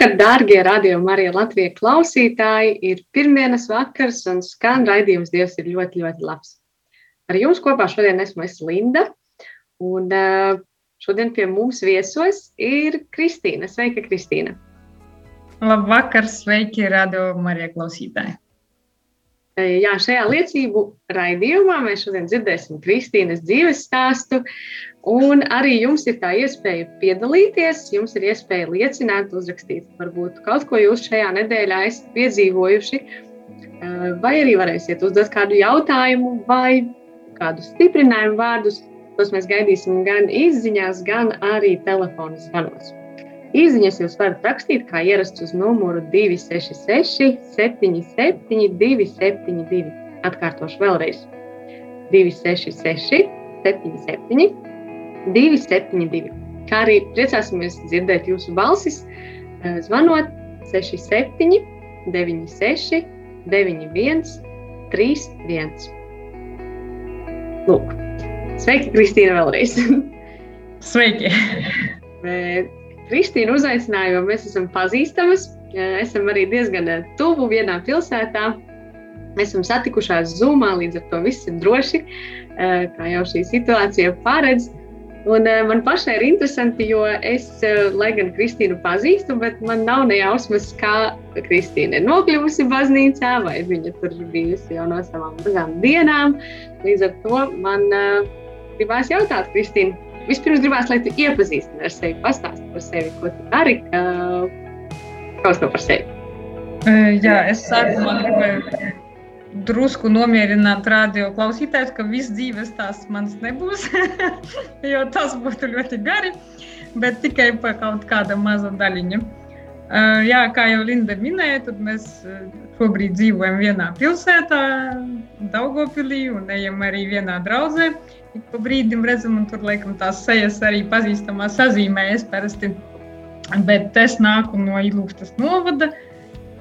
Labvakar, dārgie radio Marija Latvijas klausītāji! Ir pirmdienas vakars un skan raidījums Dievs ir ļoti, ļoti labs. Ar jums kopā šodien esmu es Linda, un eh, šodien pie mums viesos ir Kristīna. Sveika, Kristīna! Labvakar, sveiki, radio Marija klausītāji! Eh, Jā, šajā liecību raidījumā mēs šodien dzirdēsim Kristīnas dzīves stāstu. Un arī jums ir tā iespēja piedalīties, jums ir iespēja liecināt, uzrakstīt, varbūt kaut ko jūs šajā nedēļā esat piedzīvojuši, eh, vai arī varēsiet uzdot kādu jautājumu vai kādu stiprinājumu vārdus. Tos mēs gaidīsim gan izziņās, gan arī telefona zvanos. Izziņas jūs varat rakstīt, kā ierasts uz numuru 266, 77, 272. Atkārtošu vēlreiz. 266, 77, 272. Kā arī priecāsimies dzirdēt jūsu balsis, eh, zvanot 67, 96, 91, 31. Lūk, sveiki, Kristīna, vēlreiz. Sveiki! Bet Kristīnu uzaicināju, jo mēs esam pazīstamas. Eh, Esam arī diezgan eh, tuvu vienā pilsētā. Esam satikušās Zoomā, līdz ar to viss ir droši, eh, kā jau šī situācija paredz. Un eh, man pašai ir interesanti, jo es, eh, lai gan Kristīnu pazīstu, bet man nav ne jausmas, kā Kristīna ir nokļuvusi baznīcā, vai viņa tur bijusi jau no savām mazām dienām. Līdz ar to man uh, gribās jautāt, Kristīna, vispirms gribās, lai tu iepazīstini ar sevi, pastāsti par sevi, ko tu dari, uh, kaut ko par sevi. Jā, es sākumā gribēju drusku nomierināt radio klausītājus, ka viss dzīves tās mans nebūs, jo tas būtu ļoti gari, bet tikai par kaut kāda maza daļiņa. Uh, jā, kā jau Linda minēja, tad mēs uh, šobrīd dzīvojam vienā pilsētā, Daugopilī, un ejam arī vienā draudzē. Ik pa brīdim redzam, un tur laikam tās sejas arī pazīstamās sazīmējas parasti. Bet es nāku no Ilūkstas novada,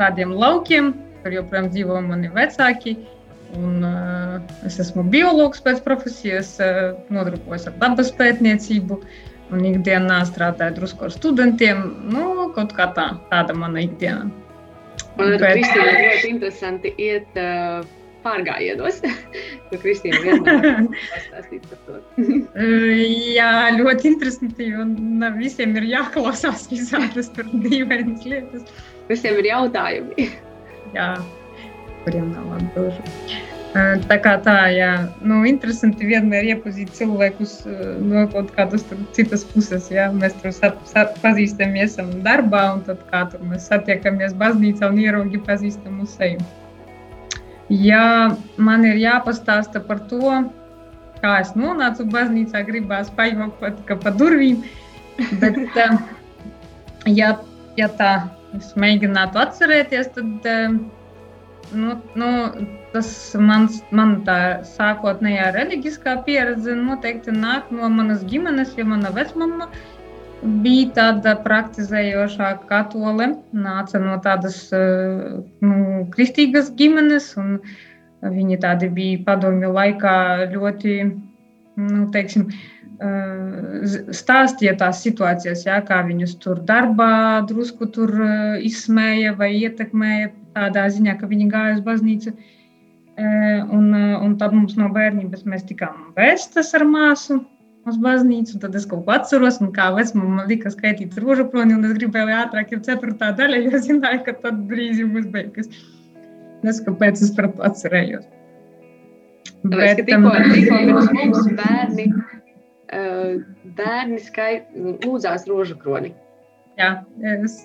tādiem laukiem, kur joprojām dzīvo mani vecāki. Un, uh, es esmu biologs pēc profesijas, uh, nodarbojos ar dabas pētniecību. Un ikdienā strādāju drusku ar studentiem. Nu, kaut kā tā, tāda mana ikdiena. Un ar Bet- Kristīnu ļoti interesanti iet uh, pārgājienos, jo Kristīna vienmēr pastāstīt par to. Jā, ļoti interesanti. Ne visiem ir jāklausās visādas tur dīvainas lietas. Visiem ir jautājumi. Jā, kuriem nav atbildību. Tā kā tā, jā, nu, interesanti vienmēr iepazīt cilvēkus no kaut kādas citas puses. Jā. Mēs tur pazīstamies esam darbā, un tad kā tur mēs satiekamies baznīcā un ieraugi pazīstamu seju. Ja man ir jāpastāsta par to, kā es nonācu baznīcā, gribās pajokt pat kā pa durvīm, bet ja, ja tā es mēģinātu atcerēties, tad eh, nu, nu, tas mans, man tā sākotnējā reliģiskā pieredze noteikti nāk no manas ģimenes, jo mana vecmama bija tāda praktizējošā katole, nāca no tādas eh, nu, kristīgas ģimenes, un viņi tādi bija padomju laikā ļoti, nu, teiksim, z- stāstīja tās situācijas, jā, kā viņus tur darbā drusku tur eh, izsmēja vai ietekmēja tādā ziņā, ka viņi gāja uz baznīcu. Eh, Un, un tad mums no bērnības mēs tikām vēstas ar māsu uz baznīcu. Tad es kaut ko atceros, un kā vecmāmiņa man lika skaitīt rožu kroni, un es gribēju, ātrāk ir ceturtā daļa, jo zināju, ka tad brīži būs beigas. Es kāpēc es par to atcerējos. Tāpēc, ka tikko, tikko pirms mums bērni, bērni skai, lūdzās rožu kroni. jā, es,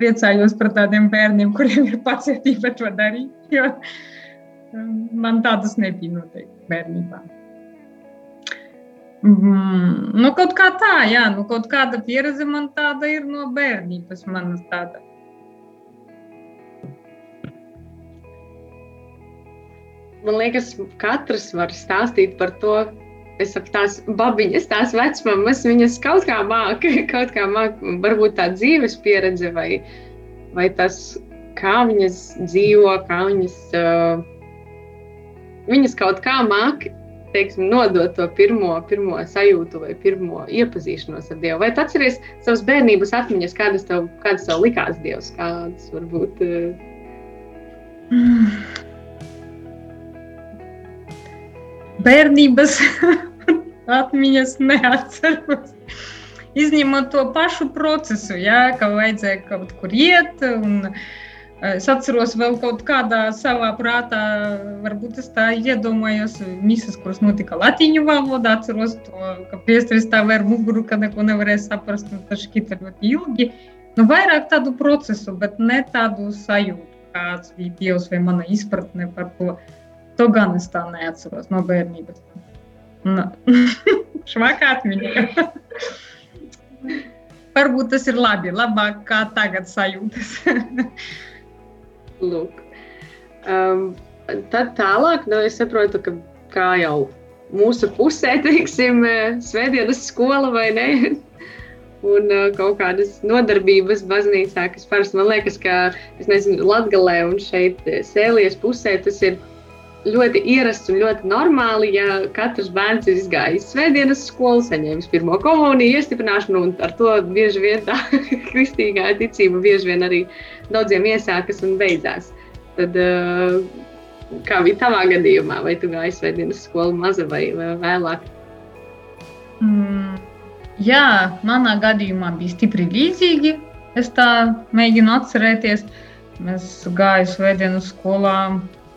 priecājos par tādiem bērniem, kuriem ir pacietība to darīt. Jo man tādas nebija noteikti bērnībā. Mm, nu, kaut kā tā, jā, nu, kaut kāda pieredze man tāda ir no bērnības. Manas tāda. Man liekas, katrs var stāstīt par to, es saku, tās babiņas, tās vecmāmas, viņas kaut kā māca, kaut kā māca, varbūt tā dzīves pieredze vai, vai tas, kā viņas dzīvo, kā viņas, uh, viņas kaut kā māca. Teiksim, nodot to pirmo, pirmo sajūtu vai pirmo iepazīšanos ar Dievu. Vai tu atceries savas bērnības atmiņas, kādas tev, kādas tev likās Dievs, kādas varbūt. Uh... Bērnības atmiņas neatceros. Izņemot to pašu procesu, jā, ka vajadzēja kaut kur iet. Es atceros vēl kaut kādā savā prātā, varbūt es tā iedomājos, misas, kuras notika latīņu valodā. Atceros to, ka priesteris stāvēja ar muguru, ka neko nevarēja saprast, un tas šķita ļoti ilgi. Nu, vairāk tādu procesu, bet ne tādu sajūtu, kāds bija Dievs vai mana izpratne par to. To gan es tā neatceros no bērnības. Nu, švakā atmiņā. Varbūt tas ir labi, labāk kā tagad sajūtas. Lūk. Um, tad tālāk, nu, es saprotu, ka kā jau mūsu pusē, teiksim, svētdienas skola vai ne, un uh, kaut kādas nodarbības baznīcā, kas parasti man liekas, ka, es nezinu, Latgalē un šeit Sēlijas pusē tas ir ļoti ierasts un ļoti normāli, ja katrs bērns ir izgājis svētdienas skolu, saņēmis pirmo komuniju, iestiprināšanu, un ar to bieži vien tā kristīgā ticība bieži vien arī daudziem iesākas un beidzās. Tad, eh, kā bija tavā gadījumā, vai tu gāji svētdienas skolu maza vai vēlāk? Mm, jā, manā gadījumā bija stipri līdzīgi. Es tā mēģinu atcerēties. Mēs gājām svētdienas skolā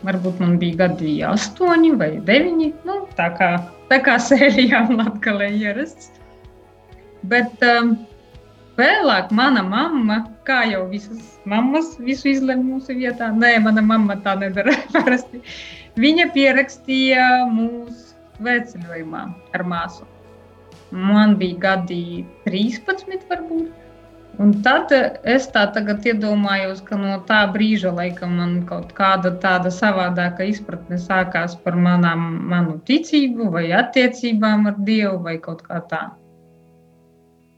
Varbūt man bija gadi astoņi vai deviņi. Nu, tā kā, tā kā sērijā Latvijā ierasts. Bet um, vēlāk mana mamma, kā jau visas mammas, visu izlemj mūsu vietā. Nē, mana mamma tā nedara parasti. Viņa pierakstīja mūsu veceļojumā ar māsu. Man bija gadi 13, varbūt. Un tad es tā tagad iedomājos, ka no tā brīža laikam man kaut kāda tāda savādāka izpratne sākās par manām, manu ticību vai attiecībām ar Dievu vai kaut kā tā.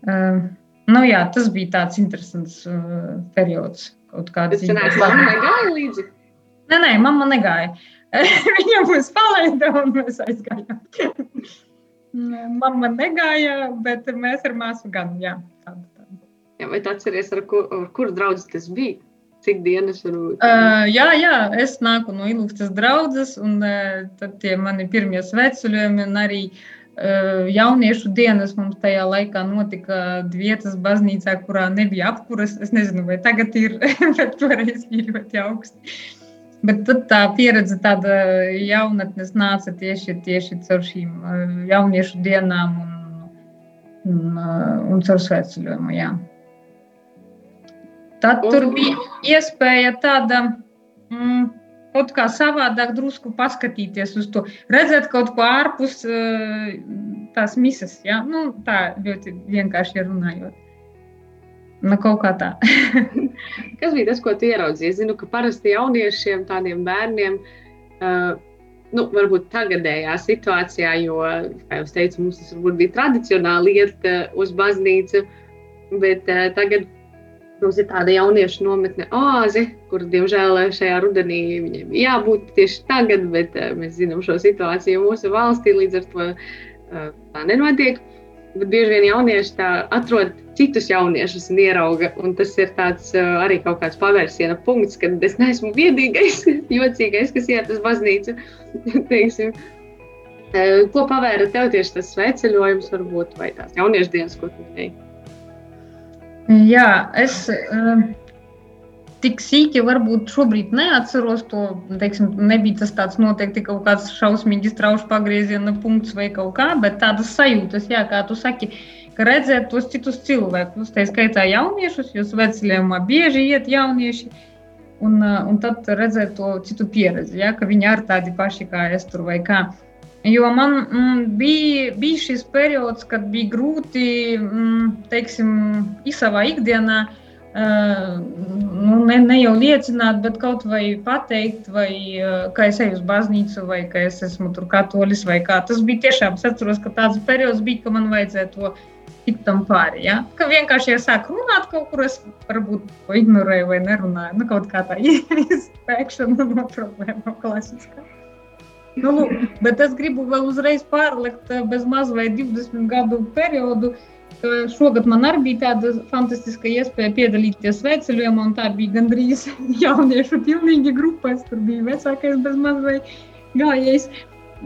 Uh, nu jā, tas bija tāds interesants uh, periods. Kāda dzīve. Mamma negāja līdzi? Nē, nē, mamma negāja. Viņa mūs palaida un mēs aizgājām. mamma negāja, bet mēs ar māsu gan, jā. Tāda. Jā, vai tu atceries, ar, kur, ar kuru draugu tas bija? Cik dienas varbūt? Uh, jā, jā, es nāku no Ilūkstas draudzes, un uh, tad tie mani pirmie sveceļojumi, un arī uh, jauniešu dienas mums tajā laikā notika vietas baznīcā, kurā nebija apkuras. Es nezinu, vai tagad ir, bet toreiz bija ļoti augsti. Bet tad tā pieredze, tāda jaunatnes nāca tieši, tieši caur šīm jauniešu dienām un, un, un caur sveceļojumu, jā. Tad tur bija iespēja tāda mm, kaut kā savādāk, drusku paskatīties uz to, redzēt kaut ko ārpus uh, tās misijas. Ja? Nu, tā ļoti vienkārši runājot. Nu, kaut kā tā. Kas bija tas, ko tu ieraudzīji? Es zinu, ka parasti jauniešiem, tādiem bērniem, uh, nu, varbūt tagadējā situācijā, jo, kā jau teicu, mums tas varbūt bija tradicionāli iet uh, uz baznīcu, bet uh, tagad Mums ir tāda jauniešu nometne oāze, kur, diemžēl, šajā rudenī viņiem jābūt tieši tagad, bet uh, mēs zinām šo situāciju mūsu valstī, līdz ar to uh, tā nenotiek. Bet bieži vien jaunieši atrod citus jauniešus un ierauga. Un tas ir tāds, uh, arī kaut kāds pavērsiena punkts, kad es neesmu vienīgais, jocīgais, kas iet uz baznīcu. Ko pavēra tev tieši tas sveceļojums, varbūt, vai tās jauniešu dienas, ko tu minēji? Jā, es uh, tik sīki varbūt šobrīd neatceros to. Teiksim, nebija tas tāds noteikti kaut kāds šausmīgi strauši pagrieziena punkts vai kaut kā, bet tādas sajūtas, jā, kā tu saki, redzēt tos citus cilvēkus, tā skaitā jauniešus, jo svētceļojumā bieži iet jaunieši, un, un tad redzēt to citu pieredzi, ja, ka viņi ir tādi paši kā es tur vai kā. Jo man mm, bija, bija šis periods, kad bija grūti, mm, teiksim, savā ikdienā uh, nu, ne, ne jau liecināt, bet kaut vai pateikt, vai ka es eju uz baznīcu, vai ka es esmu tur katolis, vai kā. Tas bija tiešām, es atceros, ka tāds periods bija, ka man vajadzēja to tikt tam pāri. Ja? Ka vienkārši, ja sāk runāt kaut kur, es varbūt to ignorēju vai nerunāju. Nu, kaut kā tā izpēkšana no problēmām klasiskā. Nu, lūk, bet es gribu vēl uzreiz pārlikt bez maz vai 20 gadu periodu, uh, Šogad man arī bija tāda fantastiska iespēja piedalīties veceļojumā, un tā bija gandrīz jauniešu pilnīga grupa. Es tur biju vecākais bez mazliet gājējs.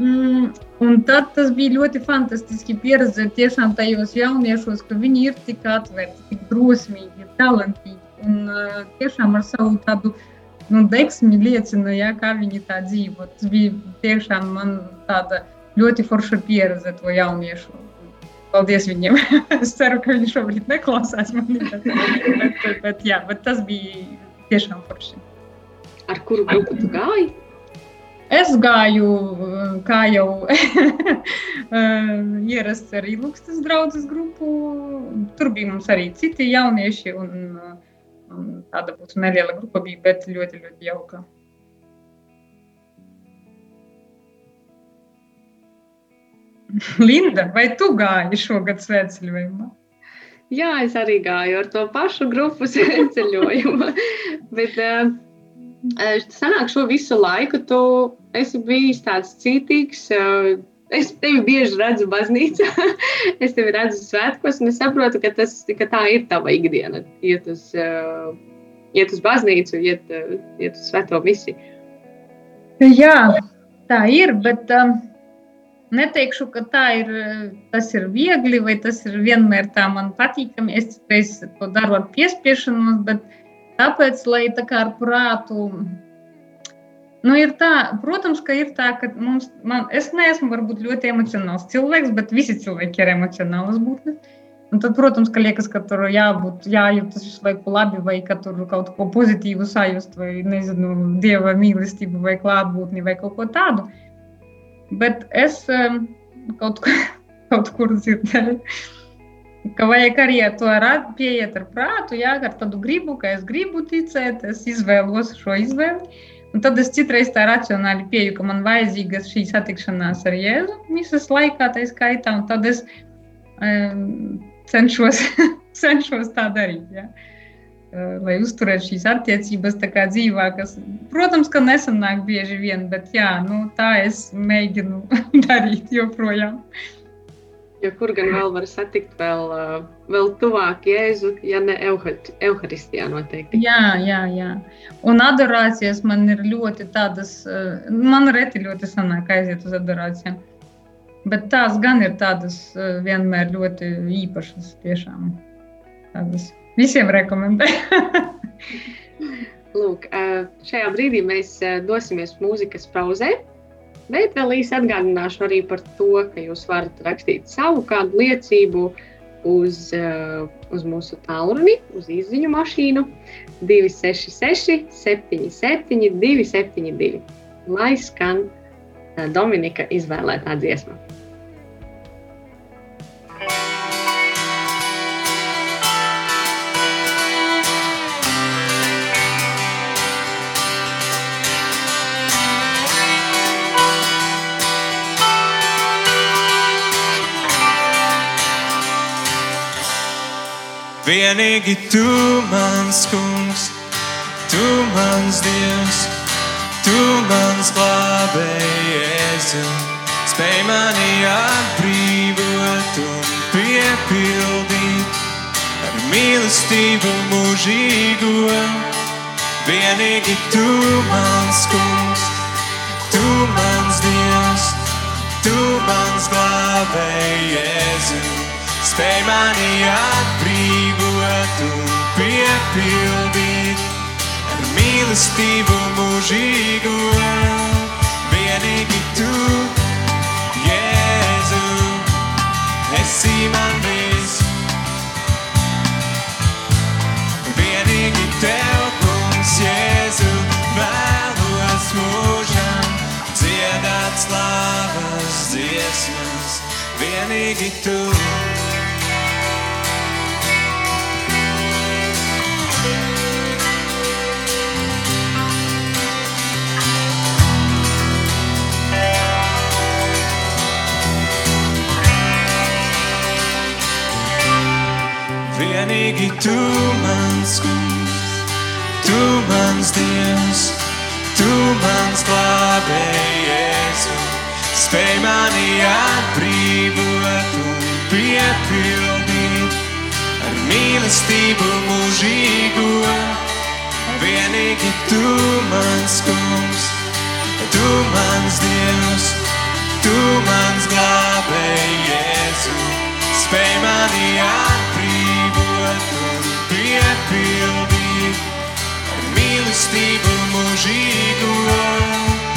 Mm, un tad tas bija ļoti fantastiski pieredzēt tiešām tajos jauniešos, ka viņi ir tik atvērti, tik drosmīgi, talantīgi un uh, tiešām ar savu tādu nu, deksmi liecina, ja, kā viņi tā dzīvo. Tas bija tiešām man tāda ļoti forša pieredze to jauniešu Paldies viņiem. es ceru, ka viņi šobrīd neklausās mani. Bet, bet, bet, jā, bet tas bija tiešām forši. Ar kuru grupu tu gāji? Es gāju, kā jau ierasts, arī Lukstas draugas grupu. Tur bija mums arī citi jaunieši, un, un tāda būtu neliela grupa, bija, bet ļoti, ļoti jauka. Linda, vai tu gāji šogad svētceļojumā? Jā, es arī gāju ar to pašu grupu svētceļojumu. Bet uh, sanāk šo visu laiku, tu esi bijis tāds cītīgs. Uh, es tevi bieži redzu baznīcā, es tevi redzu svētkos, un es saprotu, ka, tas, ka tā ir tava ikdiena. Iet uz, uh, iet uz baznīcu, iet, uh, iet uz svēto misiju. Jā, tā ir, bet... Um, Neteikšu, ka tā ir, tas ir viegli vai tas ir vienmēr tā man patīkami. Es citreiz to daru ar piespiešanos, bet tāpēc, lai tā kā ar prātu. Nu, ir tā, protams, ka ir tā, ka mums, man, es neesmu varbūt ļoti emocionāls cilvēks, bet visi cilvēki ir emocionāls būtnes. Un tad, protams, ka liekas, ka tur jābūt, jājūtas visu laiku labi, vai ka tur kaut ko pozitīvu sajust, vai nezinu, dieva mīlestību, vai klātbūtni, vai kaut ko tādu. Bet es kaut, kaut kur dzirdēju, ka vajag arī ar to pieiet ar prātu, jā, ar tādu gribu, ka es gribu ticēt, es izvēlos šo izvēli. Un tad es citreiz tā racionāli pieeju, ka man vajadzīga šī satikšanās ar Jēzu visas laikā, tā skaitā, un tad es um, cenšos, cenšos tā darīt. Eh, lai uzturētu šīs attiecības dzīvākas. Protams, ka nesanāk bieži vien, bet jā, nu, tā es mēģinu darīt joprojām. Jo kur gan vēl var satikt vēl, eh, vēl tuvāk Jēzu, ja ne Euharistijā noteikti? Jā, jā, jā. Un adorācijas man ir ļoti tādas, eh, man reti ļoti sanāk aiziet uz adorācijām. Bet tās gan ir tādas vienmēr ļoti īpašas tiešām. Tādas Visiem rekomendēju. Lūk, šajā brīdī mēs dosimies mūzikas pauzē. Bet vēl īsi atgādināšu arī par to, ka jūs varat rakstīt savu kādu liecību uz, uz mūsu tālruni, uz izziņu mašīnu 266, 77, 272. Lai skan Dominika izvēlētā dziesma. Vienīgi tu mans kungs, tu mans dievs, tu mans glābējies, spēj mani atbrīvot un piepildīt ar mīlestību mūžīgo. Vienīgi tu mans kungs, tu mans dievs, tu mans glābējies, spēj mani atbrīvot ticību atum piepildīt ar mīlestību mūžīgu. Vienīgi tu, Jēzu, esi man viss. Vienīgi tev, kungs, Jēzu, vēlos mūžam dziedāt slāvas dziesmas. Vienīgi tu. brīvīgi tu mans kungs, tu mans dievs, tu mans glābējies, spēj mani atbrīvot un piepildīt ar mīlestību mūžīgo. Vienīgi tu mans kungs, tu mans dievs, tu mans glābējies, spēj mani atbrīvot dot un piepildīt ar mīlestību mūžīgo.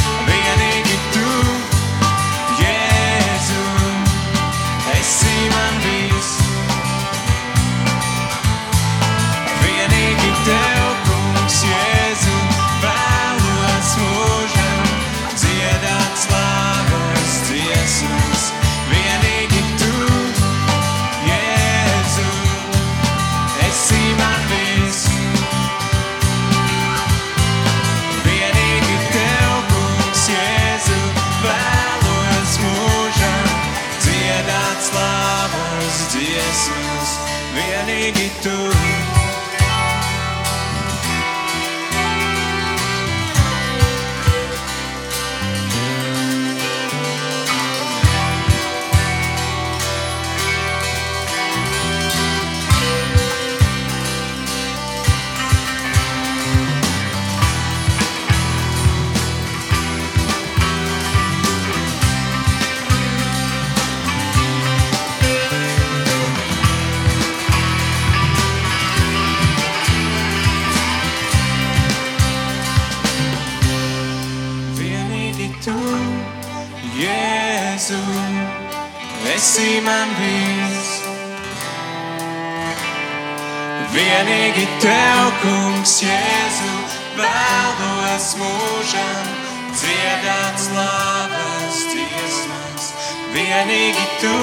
vienīgi tu,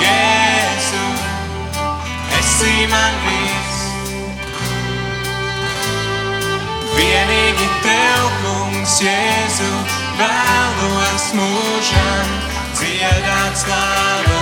Jēzu, esi man viss. Vienīgi tev, kungs, Jēzu, vēlos mūžam dziedāt slāvu.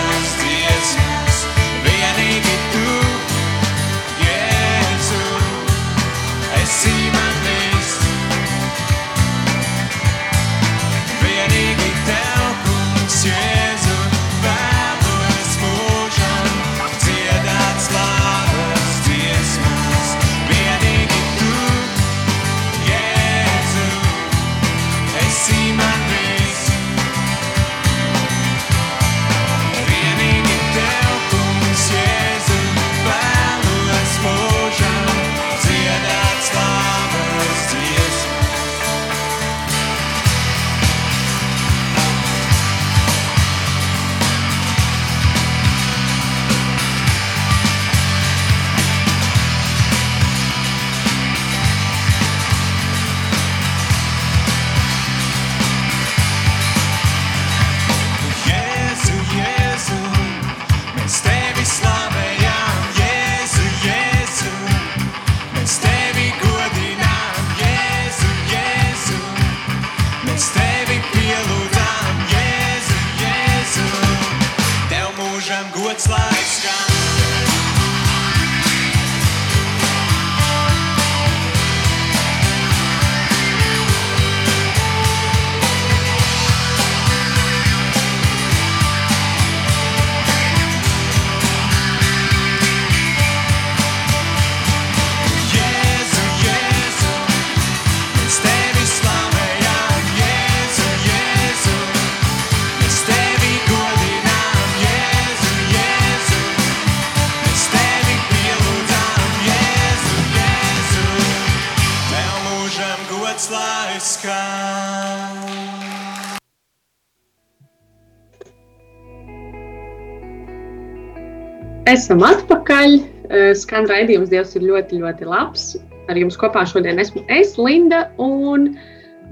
esam atpakaļ. Eh, skan raidījums Dievs ir ļoti, ļoti labs. Ar jums kopā šodien esmu es, Linda, un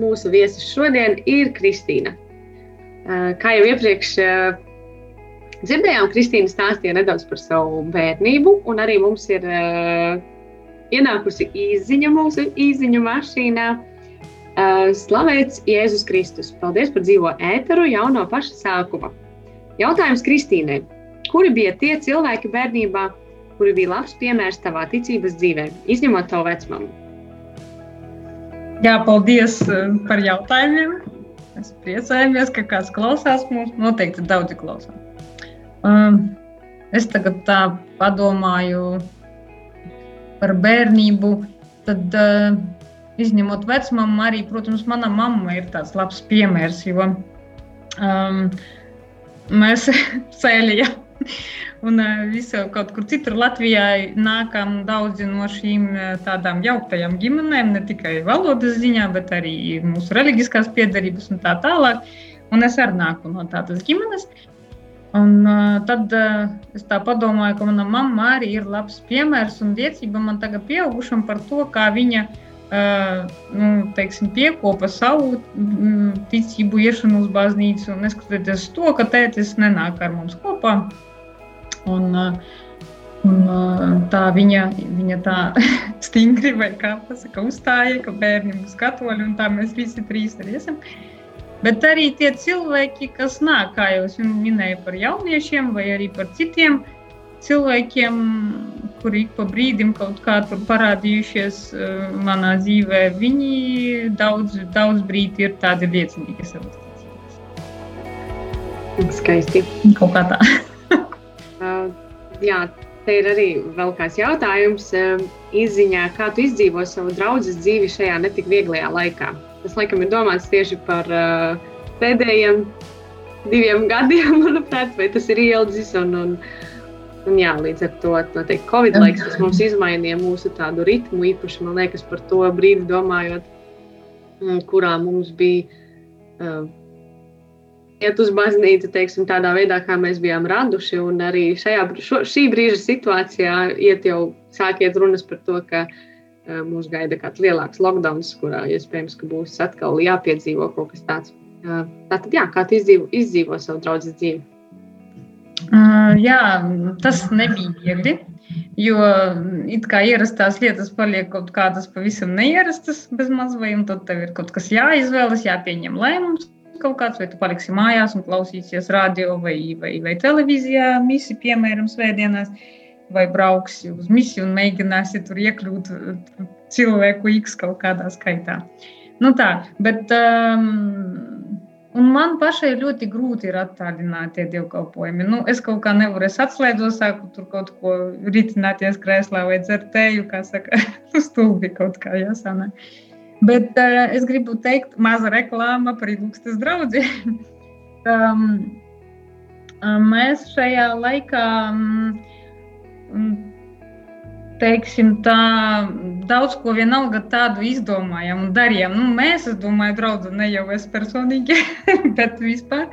mūsu viesis šodien ir Kristīna. Eh, kā jau iepriekš eh, dzirdējām, Kristīna stāstīja nedaudz par savu bērnību, un arī mums ir ienākusi īziņa mūsu īziņu mašīnā. Slavēts Jēzus Kristus! Paldies par dzīvo ēteru jau no paša sākuma! Jautājums Kristīnai. Kuri bija tie cilvēki bērnībā, kuri bija labs piemērs tavā ticības dzīvē, izņemot tavu vecmāmu? Jā, paldies eh, par jautājumiem. Mēs priecājamies, ka kāds klausās mums. Noteikti daudzi klausās. Um, es tagad tā padomāju par bērnību. Tad, uh, izņemot vecmāmu, arī, protams, mana mamma ir tāds labs piemērs, jo um, mēs ceļojam Un visur kaut kur citur Latvijā nākam daudzi no šīm tādām jauktajām ģimenēm, ne tikai valodas ziņā, bet arī mūsu reliģiskās piedarības un tā tālāk. Un es arī nāku no tādas ģimenes. Un, uh, tad uh, es tā domāju, ka mana mamma arī ir labs piemērs un liecība man tagad pieaugušam par to, kā viņa uh, nu, teiksim, piekopa savu ticību, iešanu uz baznīcu. Neskatoties to, ka tētis nenāk ar mums kopā, Un, uh, un uh, tā viņa, viņa tā stingri vai kā pasaka, uzstāja, ka bērni būs katoļi un tā mēs visi trīs arī esam. Bet arī tie cilvēki, kas nāk, kā jau es minēju par jauniešiem vai arī par citiem cilvēkiem, kuri ik pa brīdim kaut kā tur parādījušies uh, manā dzīvē, viņi daudz, daudz brīdi ir tādi liecinieki savas ticības. Skaisti. Kaut kā tā. jā, te ir arī vēl kāds jautājums. Izziņā, kā tu izdzīvo savu draugu dzīvi šajā netik vieglajā laikā? Tas, laikam, ir domāts tieši par uh, pēdējiem diviem gadiem, manuprāt, vai tas ir ilgs. Un, un, un, jā, līdz ar to noteikti Covid laiks, tas mums izmainīja mūsu tādu ritmu, īpaši, man liekas, par to brīdi domājot, kurā mums bija uh, iet uz baznīcu teiksim, tādā veidā, kā mēs bijām raduši. Un arī šajā, šo, šī brīža situācijā iet jau sāk iet runas par to, ka uh, mūs gaida kāds lielāks lockdown, kurā iespējams, ka būs atkal jāpiedzīvo kaut kas tāds. Uh, tātad, jā, kā tu izdzīvo, izdzīvo savu draugu dzīvi? Uh, jā, tas nebija viegli. Jo it kā ierastās lietas paliek kaut kādas pavisam neierastas, bez mazliet, un tad tev ir kaut kas jāizvēlas, jāpieņem lēmums kaut kāds, vai tu paliksi mājās un klausīsies radio vai, vai, vai televīzijā, misi, piemēram, svētdienās, vai brauksi uz misiju un mēģināsi tur iekļūt cilvēku X kaut kādā skaitā. Nu tā, bet um, man pašai ļoti grūti ir attālināt tie dievkalpojumi. Nu, es kaut kā nevaru, es atslēdzos, sāku tur kaut ko ritināties krēslā vai dzert tēju, kā saka, stulbi kaut kā jāsanāk. Bet uh, es gribu teikt, maza reklāma par ilgstas draugiem. um, mēs šajā laikā, um, teiksim, tā, daudz ko vienalga tādu izdomājam un darījām. Nu, mēs, es domāju, draugi, ne jau es personīgi, bet vispār.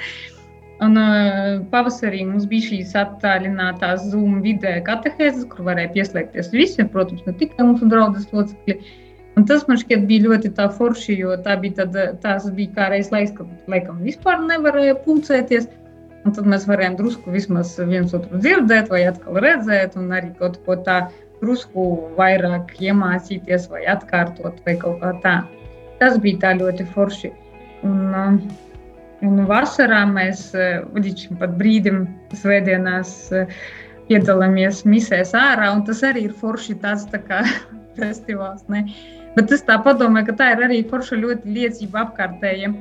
Un, uh, pavasarī mums bija šīs attālinātās Zoom vidē katehēzes, kur varēja pieslēgties visi, protams, ne tikai mūsu draugas locekļi. Un tas man šķiet bija ļoti forši, jo tā bija tad, tās bija kā reiz laiks, kad laikam vispār nevarēja pulcēties. Un tad mēs varējām drusku vismaz viens otru dzirdēt, vai atkal redzēt, un arī kaut ko tādu drusku vairāk iemācīties, vai atkārtot, vai kaut kā tā. Tas bija tā ļoti forši. Un, un vasarā mēs līdz šim brīdim, svētdienās, piedalāmies misēs ārā, un tas arī ir forši tāds tā kā festivāls. Ne? Bet es tā domāju, ka tā ir arī forša ļoti liecība apkārtējiem.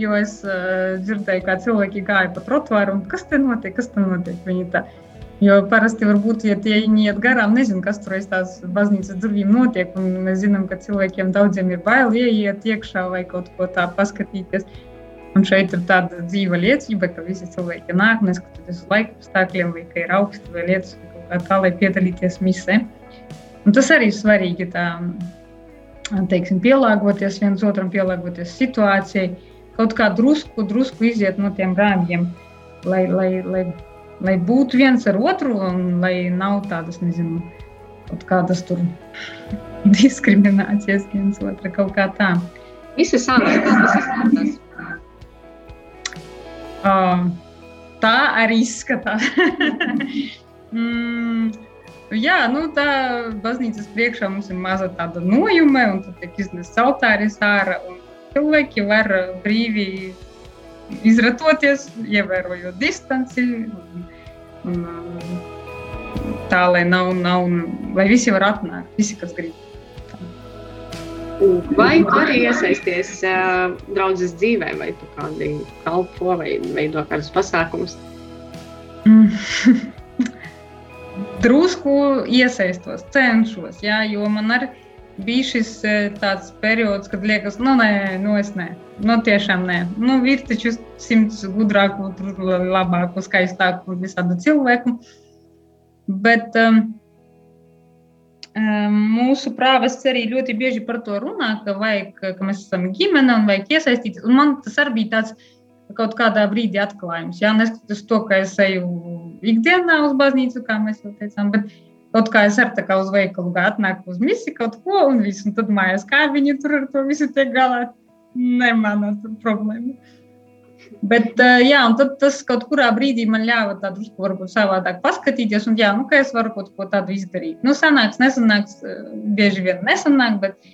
Jo es uh, dzirdēju, kā cilvēki gāja pa trotuāru, un kas te notiek, kas te notiek. Viņi tā. Jo parasti varbūt, ja tie iet garām, nezinu, kas tur aiz tās baznīcas durvīm notiek. Mēs zinām, ka cilvēkiem daudziem ir bail ieiet iekšā vai kaut ko tādu paskatīties. Un šeit ir tāda dzīva liecība, ka visi cilvēki nāk, neskatoties uz laika apstākļiem, vai ka ir augsti vai lietas, kā tā, lai piedalīties misē. Un tas arī ir svarīgi. Tā, teiksim, pielāgoties viens otram, pielāgoties situācijai, kaut kā drusku, drusku iziet no tiem rāmjiem, lai, lai, lai, lai būtu viens ar otru un lai nav tādas, nezinu, kaut kādas tur diskriminācijas viens otra kaut kā tā. Ir tas. Uh, tā arī izskatās. mm, jā, nu, tā baznīcas priekšā mums ir maza tāda nojume, un tad tiek iznests altāris ārā, cilvēki var brīvi izratoties, ievērojot distanci. Un, un, tā, lai nav, nav, lai visi var atnākt, visi, kas grib. Vai tu arī iesaisties uh, draudzes dzīvē, vai tu kādi kalpo, vai veido kādus pasākumus? Drusku iesaistos, cenšos, jā, jo man arī bija šis tāds periods, kad liekas, nu, nē, nu, es nē, nu, tiešām nē. Nu, ir taču simts gudrāku, labāku, skaistāku visādu cilvēku. Bet um, mūsu prāvests arī ļoti bieži par to runā, ka, vajag, ka mēs esam ģimene un vajag iesaistīties. Un man tas arī bija tāds kaut kādā brīdī atklājums. Jā, neskatoties to, ka es eju ikdienā uz baznīcu, kā mēs jau teicām, bet kaut kā es ar tā kā uz veikalu gāju, atnāku uz misiju kaut ko un visu, un tad mājās kā viņi tur ar to visu tiek galā. Ne mana problēma. Bet, jā, tad tas kaut kurā brīdī man ļāva tā drusku varbūt savādāk paskatīties, un jā, nu, ka es varu kaut ko tādu izdarīt. Nu, sanāks, nesanāks, bieži vien nesanāk, bet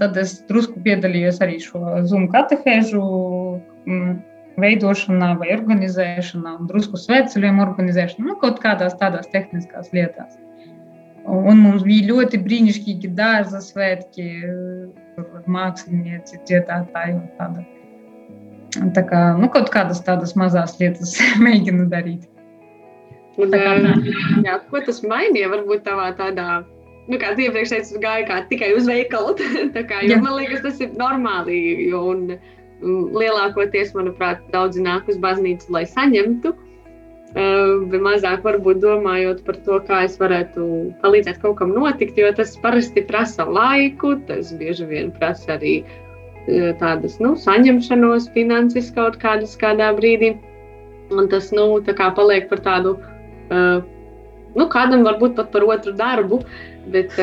tad es drusku piedalījos arī šo Zoom katehēžu veidošanā vai organizēšanā, un drusku svētceļiem organizēšanā, nu, kaut kādās tādās tehniskās lietās. Un mums bija ļoti brīnišķīgi dārza svētki, mākslinieci, dziedātāji un tāda Tā kā nu, kaut kādas tādas mazas lietas mēģinu darīt. Un, tā kā, jā, ko tas mainīja? Varbūt tādā, tādā nu, kā iepriekš teicu, gāja kā tikai uz veikalu. kā, jo, man liekas, tas ir normāli. Jo, un, lielākoties, manuprāt, daudzi nāk uz baznīcu, lai saņemtu. Uh, bet mazāk varbūt domājot par to, kā es varētu palīdzēt kaut kam notikt, jo tas parasti prasa laiku, tas bieži vien prasa arī Eh, tādas nu, saņemšanos finanses kaut kādas kādā brīdī. Un tas nu, kā paliek par tādu, uh, nu, kādam varbūt pat par otru darbu, bet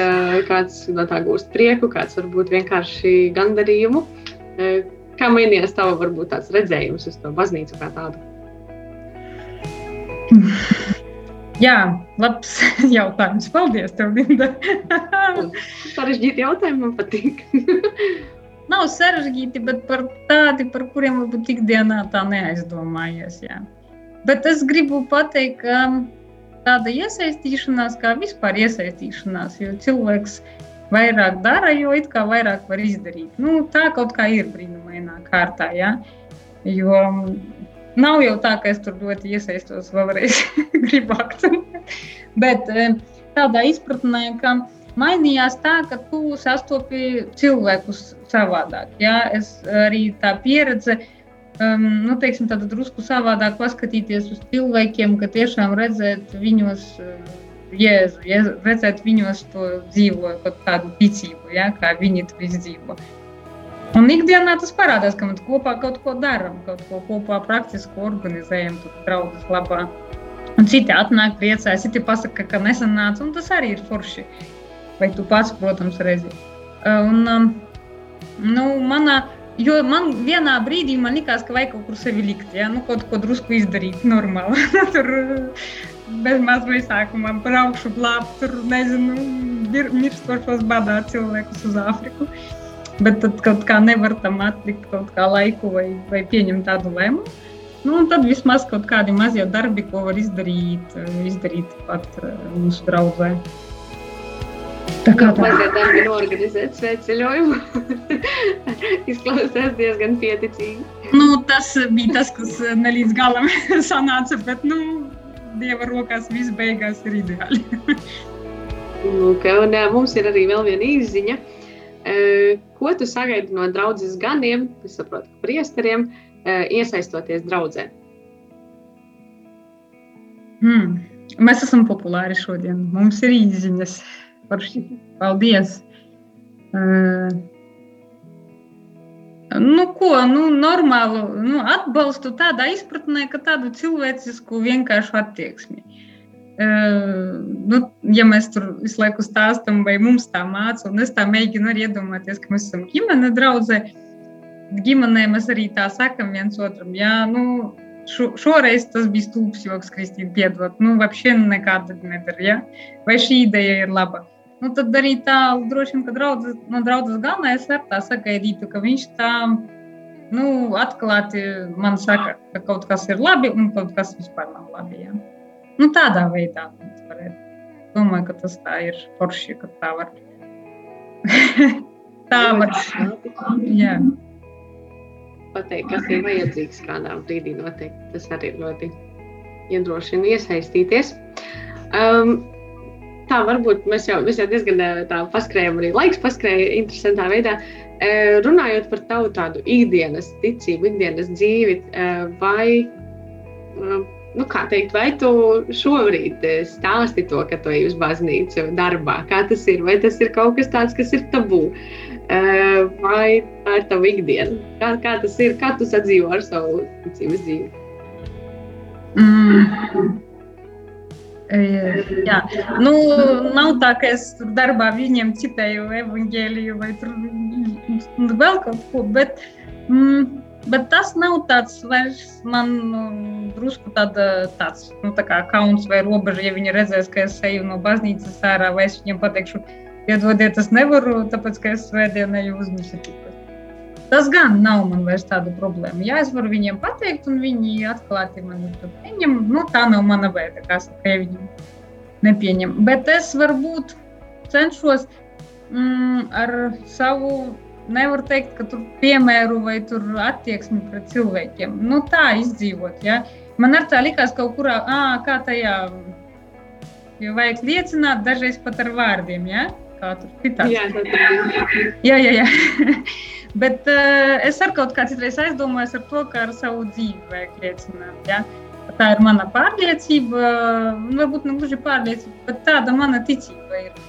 kāds no tā gūst prieku, kāds varbūt vienkārši gandarījumu. Kā mainījās tava varbūt tāds redzējums uz to baznīcu kā tādu? Jā, labs jautājums. Paldies, tev, Linda. Sarežģīti jautājumi man patīk. nav sarežģīti, bet par tādi, par kuriem varbūt ikdienā tā neaizdomājies. Jā. Bet es gribu pateikt, ka tāda iesaistīšanās, kā vispār iesaistīšanās, jo cilvēks vairāk dara, jo it kā vairāk var izdarīt. Nu, tā kaut kā ir brīnumainā kārtā. Ja? Jo nav jau tā, ka es tur ļoti iesaistos vēlreiz, akcentēt. Bet tādā izpratnē, ka mainījās tā, ka tu sastopi cilvēkus savādāk. Jā, es arī tā pieredze, um, nu, teiksim, tāda drusku savādāk paskatīties uz cilvēkiem, ka tiešām redzēt viņos. Uh, Jēzu, jēzu, redzēt viņos to dzīvo, kaut kādu ticību, ja, kā viņi to izdzīvo. Un ikdienā tas parādās, ka mēs kopā kaut ko darām, kaut ko kopā praktiski organizējam, tur draugus labā. Un citi atnāk, priecājas, citi pasaka, ka nesanāca, un tas arī ir forši. Vai tu pats, protams, redzi. Un, Nu, manā, jo man vienā brīdī man likās, ka vajag kaut kur sevi likt, ja? nu, kaut ko drusku izdarīt normāli. tur bez mazliet sākumā braukšu glābt, tur nezinu, mirstošos badā cilvēkus uz Āfriku. Bet tad kaut kā nevar tam atlikt kaut kā laiku vai, vai pieņemt tādu lēmumu. Nu, tad vismaz kaut kādi mazie darbi, ko var izdarīt, izdarīt pat eh, mūsu draugai. Tā kā tā mazliet darbi norganizēt svētceļojumu. Izklausās diezgan pieticīgi. Nu, tas bija tas, kas ne līdz galam sanāca, bet nu, Dieva rokās viss beigās ir ideāli. Lūk, un mums ir arī vēl viena izziņa. Ko tu sagaidi no draudzes ganiem, es saprotu, priesteriem, iesaistoties draudzē? Hmm. Mēs esam populāri šodien. Mums ir izziņas. Forši. Paldies! Uh, nu, ko, nu, normālu nu, atbalstu tādā izpratnē, ka tādu cilvēcisku vienkāršu attieksmi. Uh, nu, ja mēs tur visu laiku stāstām, vai mums tā māca, un es tā mēģinu arī iedomāties, ka mēs esam ģimene draudzē, ģimenē mēs arī tā sakam viens otram, jā, nu, šo, šoreiz tas bija stulbs joks, Kristīna, piedod. Nu, вообще nekāda nedara, ja? Vai šī ideja ir laba? Nu, tad arī tā, droši vien, ka draudzes, no draudzes galvenais var tā sagaidītu, ka viņš tā, nu, atklāti man saka, ka kaut kas ir labi un kaut kas vispār nav labi, ja? Nu, tādā veidā mums varētu. Domāju, ka tas tā ir forši, ka tā var. tā var. Jā pateikt, kas ir vajadzīgs kādā brīdī. Noteikti tas arī ļoti iedrošina iesaistīties. Um, tā varbūt mēs jau, mēs jau diezgan tā paskrējām, arī laiks paskrēja interesantā veidā. Uh, runājot par tavu tādu ikdienas ticību, ikdienas dzīvi, uh, vai, nu, kā teikt, vai tu šobrīd stāsti to, ka tu ej uz baznīcu darbā? Kā tas ir? Vai tas ir kaut kas tāds, kas ir tabū? vai tā ir tava ikdiena? Kā, kā tas ir? Kā tu sadzīvo ar savu ticības dzīvi? Mm. Jā, nu, nav tā, ka es tur darbā viņiem citēju evaņģēliju vai tur vēl kaut ko, bet, mm, bet tas nav tāds vairs man nu, drusku tāda, tāds, nu, tā kā kauns vai robeža, ja viņi redzēs, ka es eju no baznīcas ārā, vai es viņiem pateikšu, Piedodiet, es nevaru, tāpēc ka es svētdienā jau uzņemšu. Tas gan nav man vairs tāda problēma. Jā, es varu viņiem pateikt, un viņi atklāti mani pieņem. Nu, tā nav mana veida, kā saka, ja viņi nepieņem. Bet es varbūt cenšos mm, ar savu, nevaru teikt, ka tur piemēru vai tur attieksmi pret cilvēkiem. Nu, tā izdzīvot. Ja? Man ar tā likās kaut kurā, ā, kā tajā, jo vajag liecināt dažreiz pat ar vārdiem. Ja? kā tur citādi. Jā, jā, jā. jā. Bet uh, es ar kaut kā citreiz aizdomājos ar to, ka ar savu dzīvi vajag liecināt. Ja? Tā ir mana pārliecība, varbūt ne gluži pārliecība, bet tāda mana ticība ir.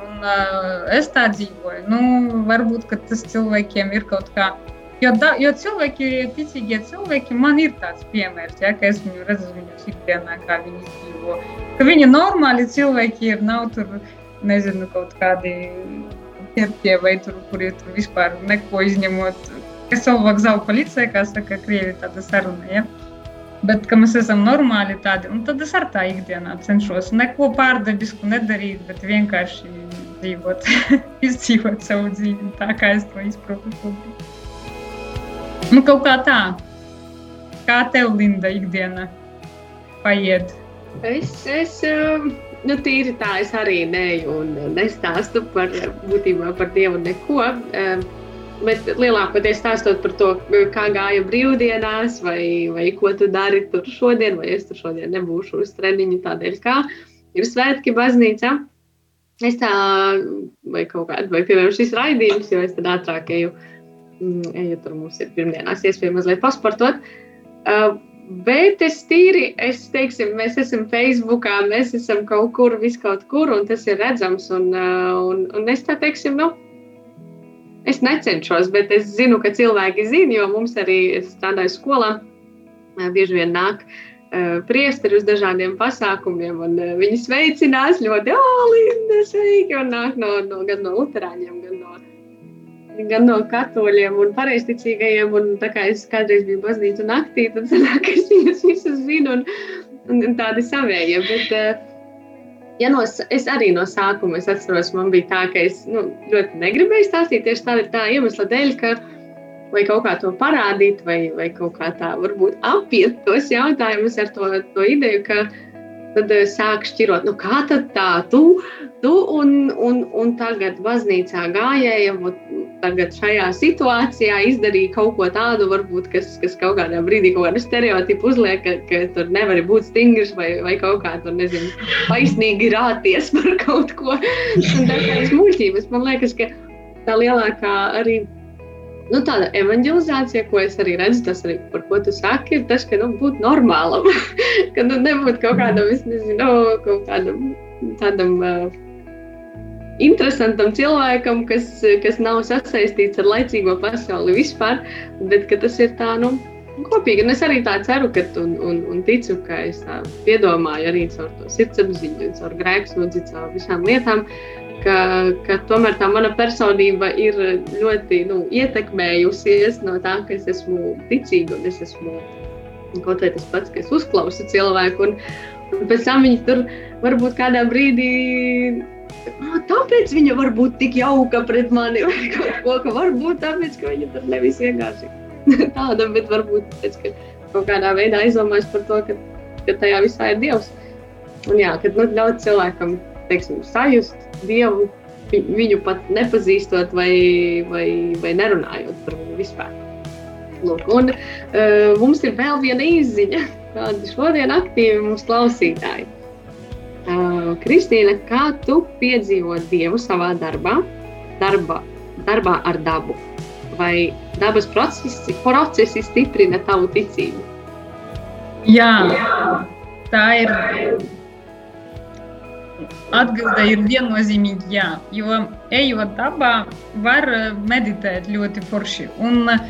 Un, uh, es tā dzīvoju. Nu, varbūt tas cilvēkiem ir kaut kā. Jo, da, jo cilvēki, ticīgie cilvēki, man ir tāds piemērs, ja, ka es viņu redzu viņu ikdienā, kā viņi dzīvo. Ka viņi normāli cilvēki ir, nav tur nezinu, kaut kādi ķertie vai tur, kuri tur vispār neko izņemot. Kas savu vokzālu policija, kā saka, krievi tāda saruna, ja? Bet, mēs esam normāli tādi, un tad es ar tā ikdienā cenšos neko pārdabisku nedarīt, bet vienkārši dzīvot, izdzīvot savu dzīvi tā, kā es to izprotu. Nu, kaut kā tā. Kā tev, Linda, ikdiena paiet? Es, es, um nu, tīri tā es arī neju un nestāstu par būtībā par Dievu neko. Ehm, bet lielākoties stāstot par to, kā gāja brīvdienās, vai, vai ko tu dari tur šodien, vai es tur šodien nebūšu uz treniņu tādēļ, kā ir svētki baznīcā. Es tā, vai kaut kāda, vai piemēram šis raidījums, jo es tad ātrāk eju, mm, eju tur mums ir pirmdienās iespēja mazliet pasportot. Uh, Bet es tīri, es teiksim, mēs esam Facebookā, mēs esam kaut kur, viskaut kur, un tas ir redzams. Un, uh, un, un es tā teiksim, nu, es necenšos, bet es zinu, ka cilvēki zina, jo mums arī strādāja skolā. Uh, bieži vien nāk uh, priesteri uz dažādiem pasākumiem, un viņi sveicinās ļoti, Linda, sveiki, un nāk no, no, gan no luterāņiem, gan no gan no katoļiem un pareizticīgajiem. Un tā kā es kādreiz biju baznīcā naktī, tad sanāk, es viņus visus zinu un, un, tādi savējie. Bet, eh, ja no, es arī no sākuma es atceros, man bija tā, ka es nu, ļoti negribēju stāstīt tieši tāda, tā iemesla dēļ, ka vai kaut kā to parādīt, vai, vai kaut kā tā varbūt apiet tos jautājumus ar to, to ideju, ka tad eh, sāk šķirot, nu kā tad tā, tu, tu un, un, un tagad baznīcā gājēja, tagad šajā situācijā izdarīja kaut ko tādu, varbūt, kas, kas kaut kādā brīdī kaut kādu stereotipu uzliek, ka, ka tur nevar būt stingrs vai, vai kaut kā tur, nezinu, taisnīgi rāties par kaut ko. Un tā kā es muļķības, man liekas, ka tā lielākā arī nu, tāda evanģelizācija, ko es arī redzu, tas arī par ko tu saki, ir tas, ka nu, būt normālam, ka nu, nebūtu kaut kādam, es nezinu, kaut kādam tādam uh, interesantam cilvēkam, kas, kas nav sasaistīts ar laicīgo pasauli vispār, bet tas ir tā, nu, kopīgi. Un es arī tā ceru, ka, un, un, un ticu, ka es tā piedomāju arī caur to sirdsapziņu, caur grēksnodzi, caur visām lietām, uh, ka, ka tomēr tā mana personība ir ļoti nu, ietekmējusies no tā, ka es esmu ticīga un es esmu Kaut vai tas pats, ka es uzklausu cilvēku, un, un pēc tam viņi tur varbūt kādā brīdī. "Ah, Tāpēc viņa var būt tik jauka pret mani, vai kaut ko, ka varbūt tāpēc, ka viņa tur nevis vienkārši tāda, bet varbūt tāpēc, ka kaut kādā veidā aizdomājas par to, ka, ka tajā visā ir Dievs. Un jā, kad nu, ļaut cilvēkam, teiksim, sajust Dievu, vi- viņu pat nepazīstot vai, vai, vai nerunājot par viņu vispār. Lūk, un uh, mums ir vēl viena izziņa, kāda šodien aktīvi mūsu klausītāji. Uh, Kristīna, kā tu piedzīvo Dievu savā darbā, darba, darbā ar dabu? Vai dabas procesi, procesi stiprina tavu ticību? Jā, tā ir. Atbilde ir viennozīmīgi jā, jo ejot dabā, var eh, meditēt ļoti forši. Un eh,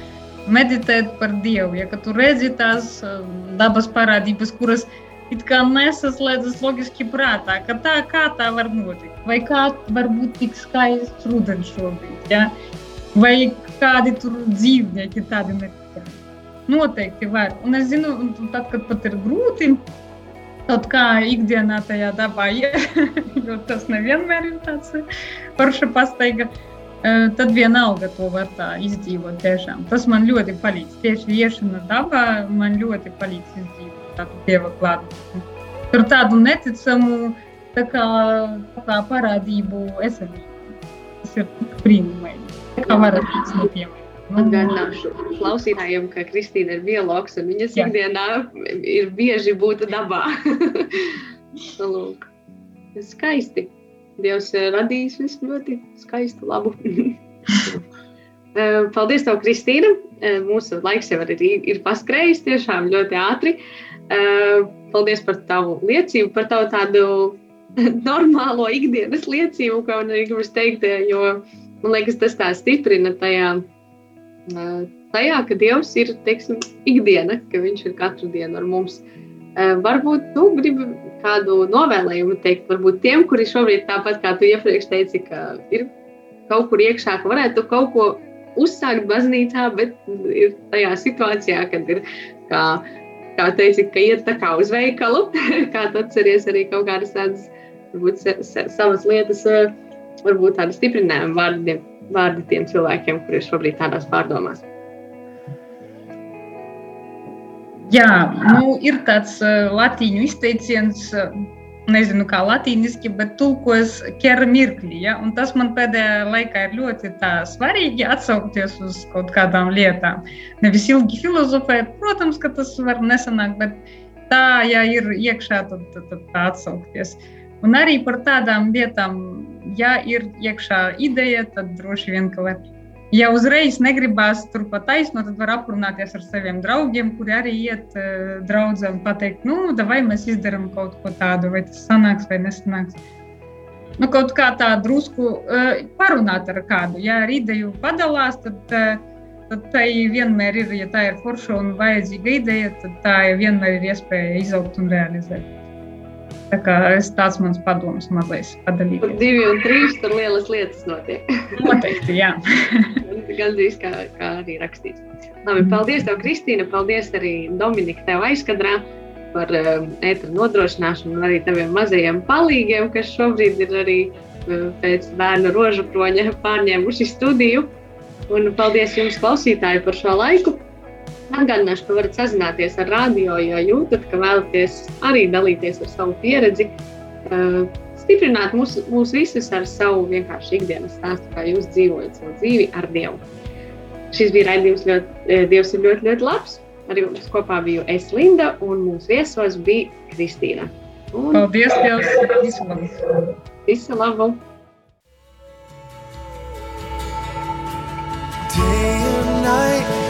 meditēt par Dievu. Ja tu redzi tās eh, dabas parādības, kuras it kā nesaslēdzas loģiski prātā, ka tā kā tā var notikt, vai kā var būt tik skaists rudens šobrīd, ja? vai kādi tur dzīvnieki tādi neticami. Noteikti var. Un es zinu, tad, kad pat ir grūti, kaut kā ikdienā tajā dabā, iet, jo tas nevienmēr ir tāds forša pastaiga, tad vienalga to var tā izdzīvot tiešām. Tas man ļoti palīdz. Tieši iešana dabā man ļoti palīdz izdzīvot tādu dieva klātbūtni. Tur tādu neticamu tā kā, tā kā parādību esamību. Tas ir brīnumaini. Kā varat būt tiem? Atgādināšu klausītājiem, ka Kristīna ir biologs un viņas Jā. ikdienā ir bieži būt dabā. Lūk, skaisti. Dievs ir radījis visu ļoti skaistu, labu. Eh, Paldies, tev, Kristīna. Eh, Mūsu laiks jau ir, ir paskrējis tiešām ļoti ātri. Eh, Paldies par tavu liecību, par tavu tādu normālo ikdienas liecību, ko man arī gribas teikt, jo man liekas, tas tā stiprina tajā, tajā ka Dievs ir teiksim, ikdiena, ka Viņš ir katru dienu ar mums. Eh, Varbūt tu gribi kādu novēlējumu teikt, varbūt tiem, kuri šobrīd tāpat kā tu iepriekš teici, ka ir kaut kur iekšā, ka varētu kaut ko uzsākt baznīcā, bet ir tajā situācijā, kad ir, kā, kā teici, ka iet tā kā uz veikalu, kā tu atceries arī kaut kādas tādas, varbūt savas lietas, eh, varbūt tādi stiprinājumi vārdi, vārdi tiem cilvēkiem, kuri ir šobrīd tādās pārdomās. Jā, nu, ir tāds uh, latīņu izteiciens, uh, nezinu, kā latīniski, bet tulkojas ķera mirkli. Ja? Un tas man pēdējā laikā ir ļoti svarīgi atsaukties uz kaut kādām lietām. Nevis ilgi filozofēt, protams, ka tas var nesanākt, bet tā, ja ir iekšā, tad, tad, tad tā atsaukties. Un arī par tādām lietām, ja ir iekšā ideja, tad droši vien, ka var Ja uzreiz negribās turpat taisnot, tad var aprunāties ar saviem draugiem, kuri arī iet uh, draudzē un pateikt, nu, vai mēs izdarām kaut ko tādu, vai tas sanāks vai nesanāks. Nu, kaut kā tā drusku uh, parunāt ar kādu. Ja ar ideju padalās, tad, uh, tad tai vienmēr ir, ja tā ir forša un vajadzīga ideja, tad tā vienmēr ir iespēja izaugt un realizēt. Tā kā es tāds mans padoms mazais padalīties. divi un trīs tur lielas lietas notiek. Noteikti, jā. Gandrīz kā, kā arī rakstīts. Labi, paldies, tev, Kristīna. Paldies arī Dominika, tev aizkadrā par um, ētru nodrošināšanu un arī taviem mazajiem palīgiem, kas šobrīd ir arī uh, pēc bērnu rožu kroņa pārņēmuši studiju. Un paldies jums, klausītāji, par šo laiku. Atgādināšu, ka varat sazināties ar radio, ja jūtat, ka vēlaties arī dalīties ar savu pieredzi. Uh, stiprināt mūs, mūs visus ar savu vienkārši ikdienas stāstu, kā jūs dzīvojat savu dzīvi ar Dievu. Šis bija raidījums, ļoti, eh, Dievs ir ļoti, ļoti labs. Ar jums kopā biju es, Linda, un mūsu viesos bija Kristīna. Un Paldies, Dievs! Visu labu! visu labu! Day and night,